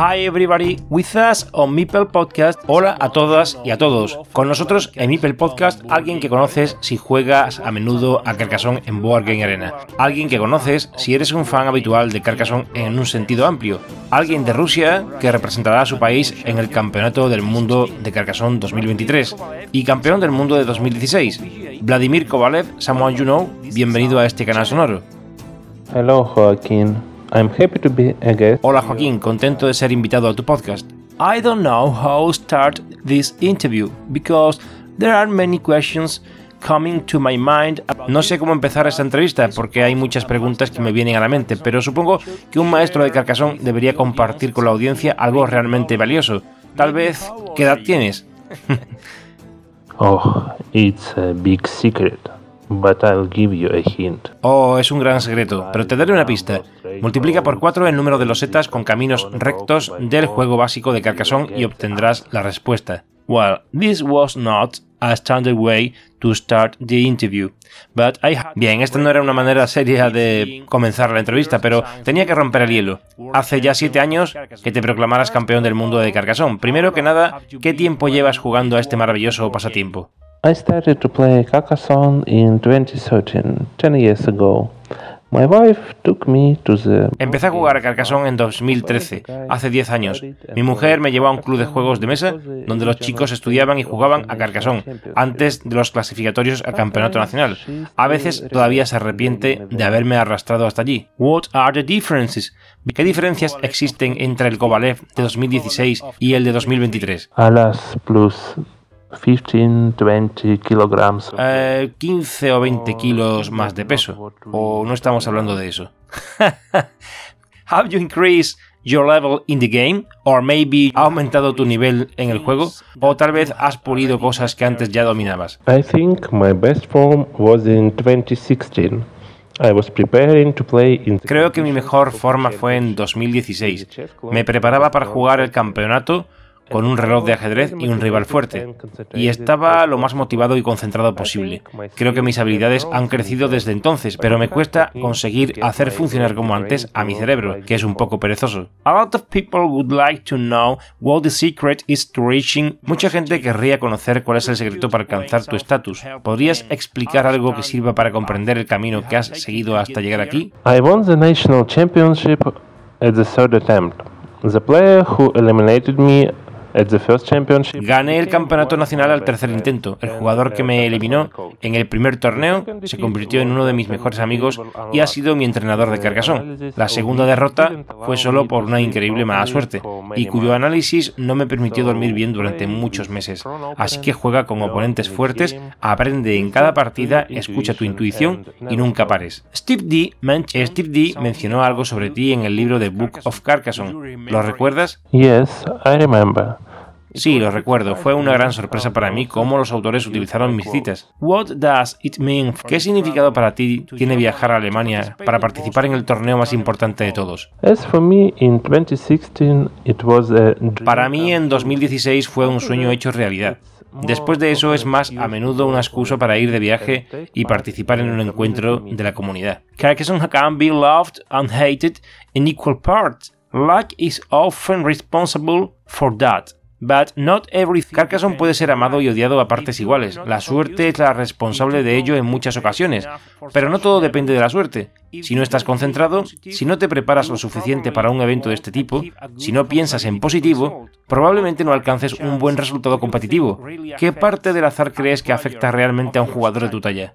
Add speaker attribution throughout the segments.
Speaker 1: Hi everybody, with us on Meeple Podcast. Hola a todas y a todos. Con nosotros en Meeple Podcast, alguien que conoces si juegas a menudo a Carcassonne en Board Game Arena. Alguien que conoces si eres un fan habitual de Carcassonne en un sentido amplio. Alguien de Rusia que representará a su país en el Campeonato del Mundo de Carcassonne 2023 y campeón del mundo de 2016. Vladimir Kovalev, you know, bienvenido a este canal sonoro.
Speaker 2: Hello, Joaquín. I'm happy to be a guest.
Speaker 1: Hola Joaquín, contento de ser invitado a tu podcast. I don't know how to start this interview because there are many questions coming to my mind. No sé cómo empezar esta entrevista porque hay muchas preguntas que me vienen a la mente, pero supongo que un maestro de Carcassonne debería compartir con la audiencia algo realmente valioso. Tal vez, ¿qué edad tienes?
Speaker 2: Oh, it's a big secret, but I'll give you a hint.
Speaker 1: Oh, es un gran secreto, pero te daré una pista. Multiplica por 4 el número de losetas con caminos rectos del juego básico de Carcassonne y obtendrás la respuesta. Well, this was not a standard way to start the interview, but I Bien, esta no era una manera seria de comenzar la entrevista, pero tenía que romper el hielo. Hace ya 7 años que te proclamaras campeón del mundo de Carcassonne. Primero que nada, ¿qué tiempo llevas jugando a este maravilloso pasatiempo?
Speaker 2: I started to play Carcassonne in 2013, 10 years ago. My wife took me to the...
Speaker 1: Empecé a jugar a Carcassonne en 2013, hace 10 años. Mi mujer me llevó a un club de juegos de mesa donde los chicos estudiaban y jugaban a Carcassonne antes de los clasificatorios al campeonato nacional. A veces todavía se arrepiente de haberme arrastrado hasta allí. What are the differences? ¿Qué diferencias existen entre el Kovalev de 2016 y el de 2023?
Speaker 2: Alas plus 15, 20 kilograms.
Speaker 1: Eh, 15 o 20 kilos más de peso. O no estamos hablando de eso. Have you increased your level in the game? Or maybe ha aumentado tu nivel en el juego? O tal vez has pulido cosas que antes ya dominabas.
Speaker 2: I think my best form was in 2016. I was preparing to play in
Speaker 1: Creo que mi mejor forma fue en 2016. Me preparaba para jugar el campeonato con un reloj de ajedrez y un rival fuerte, y estaba lo más motivado y concentrado posible. Creo que mis habilidades han crecido desde entonces, pero me cuesta conseguir hacer funcionar como antes a mi cerebro, que es un poco perezoso. A lot of people would like to know what the secret is to reaching. Mucha gente querría conocer cuál es el secreto para alcanzar tu estatus. ¿Podrías explicar algo que sirva para comprender el camino que has seguido hasta llegar aquí?
Speaker 2: I won the national championship at the third attempt. The player who eliminated me at the first championship
Speaker 1: Gané el campeonato nacional al tercer intento. El jugador que me eliminó en el primer torneo se convirtió en uno de mis mejores amigos y ha sido mi entrenador de Carcassonne. La segunda derrota fue solo por una increíble mala suerte y cuyo análisis no me permitió dormir bien durante muchos meses. Así que juega con oponentes fuertes, aprende en cada partida, escucha tu intuición y nunca pares. Steve D, eh, Steve D mencionó algo sobre ti en el libro The Book of Carcassonne. ¿Lo recuerdas?
Speaker 2: Yes, I remember.
Speaker 1: Sí, lo recuerdo. Fue una gran sorpresa para mí cómo los autores utilizaron mis citas. What does it mean? ¿Qué significado para ti tiene viajar a Alemania para participar en el torneo más importante de todos?
Speaker 2: As for me, in 2016, it was a dream.
Speaker 1: Para mí en 2016 fue un sueño hecho realidad. Después de eso es más a menudo una excusa para ir de viaje y participar en un encuentro de la comunidad. Carcassonne can be loved and hated in equal parts. Luck is often responsible for that. But not every Carcassonne puede ser amado y odiado a partes iguales. La suerte es la responsable de ello en muchas ocasiones, pero no todo depende de la suerte. Si no estás concentrado, si no te preparas lo suficiente para un evento de este tipo, si no piensas en positivo, probablemente no alcances un buen resultado competitivo. ¿Qué parte del azar crees que afecta realmente a un jugador de tu talla?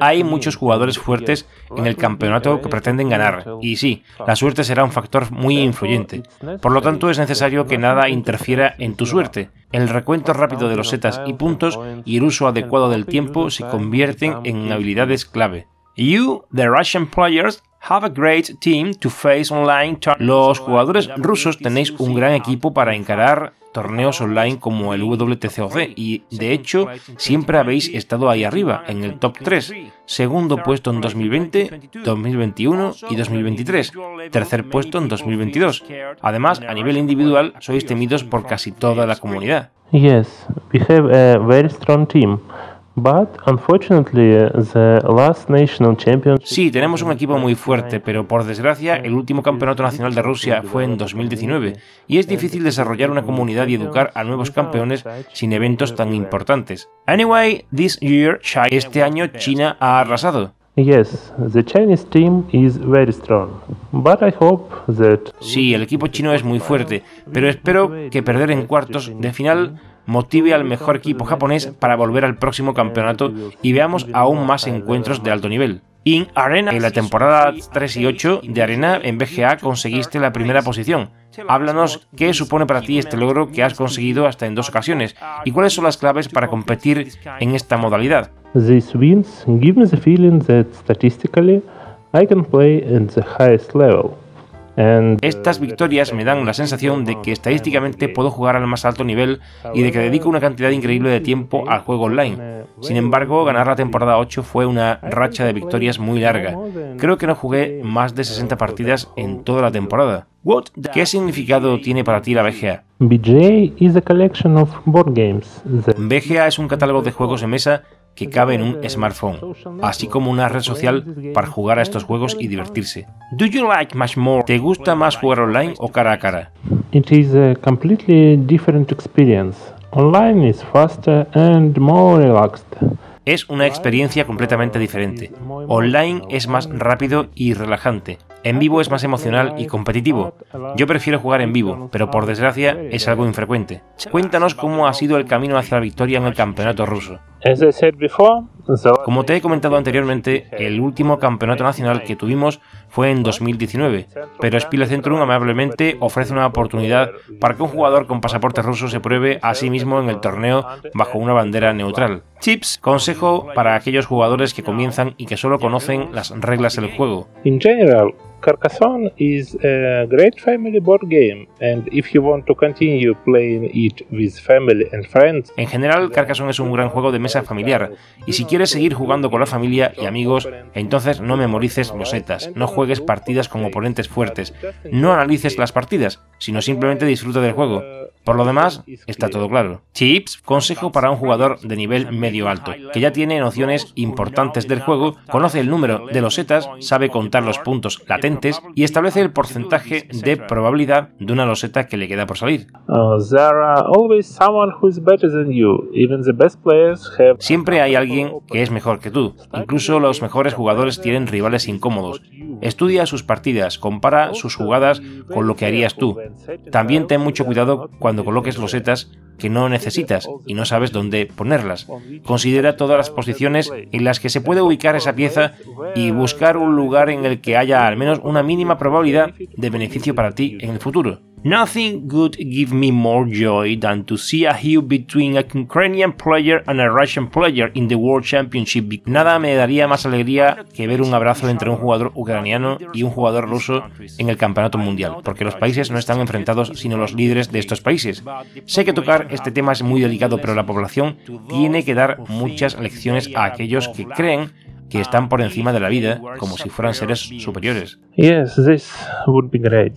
Speaker 1: Hay muchos jugadores fuertes en el campeonato que pretenden ganar, y sí, la suerte será un factor muy influyente. Por lo tanto, es necesario que nada interfiera en tu suerte. El recuento rápido de los setas y puntos y el uso adecuado del tiempo se convierten en habilidades clave. You, the Russian players, have a great team to face online. Los jugadores rusos tenéis un gran equipo para encarar torneos online como el WTCOC y de hecho siempre habéis estado ahí arriba, en el top 3, segundo puesto en 2020, 2021 y 2023, tercer puesto en 2022. Además, a nivel individual sois temidos por casi toda la comunidad.
Speaker 2: Yes, we have a very strong team.
Speaker 1: Sí, tenemos un equipo muy fuerte, pero por desgracia el último campeonato nacional de Rusia fue en 2019 y es difícil desarrollar una comunidad y educar a nuevos campeones sin eventos tan importantes. Anyway, this year, este año China ha arrasado. Sí, el equipo chino es muy fuerte, pero espero que perder en cuartos de final motive al mejor equipo japonés para volver al próximo campeonato y veamos aún más encuentros de alto nivel. In Arena, en la temporada 3 y 8 de Arena en BGA conseguiste la primera posición. Háblanos qué supone para ti este logro que has conseguido hasta en dos ocasiones y cuáles son las claves para competir en esta modalidad.
Speaker 2: These wins give me the feeling that statistically I can play at the highest level.
Speaker 1: Estas victorias me dan la sensación de que estadísticamente puedo jugar al más alto nivel y de que dedico una cantidad increíble de tiempo al juego online. Sin embargo, ganar la temporada 8 fue una racha de victorias muy larga. Creo que no jugué más de 60 partidas en toda la temporada. ¿Qué significado tiene para ti la BGA? BGA es un catálogo de juegos en mesa que cabe en un smartphone, así como una red social para jugar a estos juegos y divertirse. Do you like much more? ¿Te gusta más jugar online o cara a cara?
Speaker 2: It is a completely different experience. Online is faster and more relaxed.
Speaker 1: Es una experiencia completamente diferente. Online es más rápido y relajante. En vivo es más emocional y competitivo. Yo prefiero jugar en vivo, pero por desgracia es algo infrecuente. Cuéntanos cómo ha sido el camino hacia la victoria en el campeonato ruso. Como te he comentado anteriormente, el último campeonato nacional que tuvimos fue en 2019, pero Spiele amablemente ofrece una oportunidad para que un jugador con pasaporte ruso se pruebe a sí mismo en el torneo bajo una bandera neutral. Chips, consejo para aquellos jugadores que comienzan y que solo conocen las reglas del juego.
Speaker 2: Carcassonne is a great family board game, and if you want to continue playing it with family and friends.
Speaker 1: En general, Carcassonne es un gran juego de mesa familiar, y si quieres seguir jugando con la familia y amigos, entonces no memorices los setas, no juegues partidas con oponentes fuertes, no analices las partidas, sino simplemente disfruta del juego. Por lo demás, está todo claro. Chips, consejo para un jugador de nivel medio alto, que ya tiene nociones importantes del juego, conoce el número de los setas, sabe contar los puntos latentes y establece el porcentaje de probabilidad de una loseta que le queda por salir. Siempre hay alguien que es mejor que tú. Incluso los mejores jugadores tienen rivales incómodos. Estudia sus partidas, compara sus jugadas con lo que harías tú. También ten mucho cuidado cuando coloques losetas que no necesitas y no sabes dónde ponerlas. Considera todas las posiciones en las que se puede ubicar esa pieza y buscar un lugar en el que haya al menos una mínima probabilidad de beneficio para ti en el futuro. Nothing give me more joy than to see a hue between a Ukrainian player and a Russian player in the World Championship. Nada me daría más alegría que ver un abrazo entre un jugador ucraniano y un jugador ruso en el campeonato mundial, porque los países no están enfrentados sino los líderes de estos países. Sé que tocar este tema es muy delicado, pero la población tiene que dar muchas lecciones a aquellos que creen que están por encima de la vida como si fueran seres superiores.
Speaker 2: Yes, this would be great.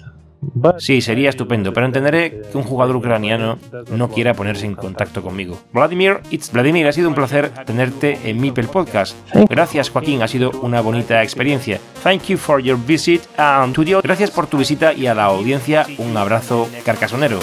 Speaker 1: Sí, sería estupendo, pero entenderé que un jugador ucraniano no quiera ponerse en contacto conmigo. Vladimir, it's Vladimir, ha sido un placer tenerte en Mipel Podcast. Gracias, Joaquín, ha sido una bonita experiencia. Thank you for your visit and to the... Gracias por tu visita y a la audiencia un abrazo carcasonero.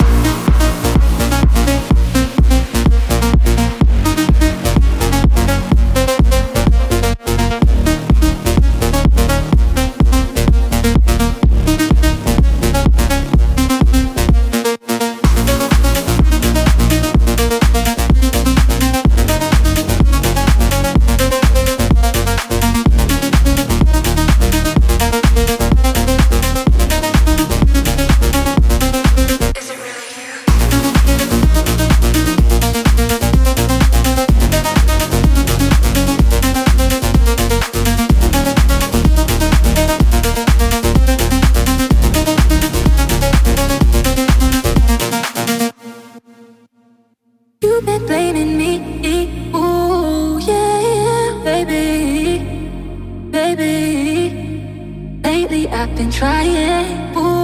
Speaker 3: trying. ain't.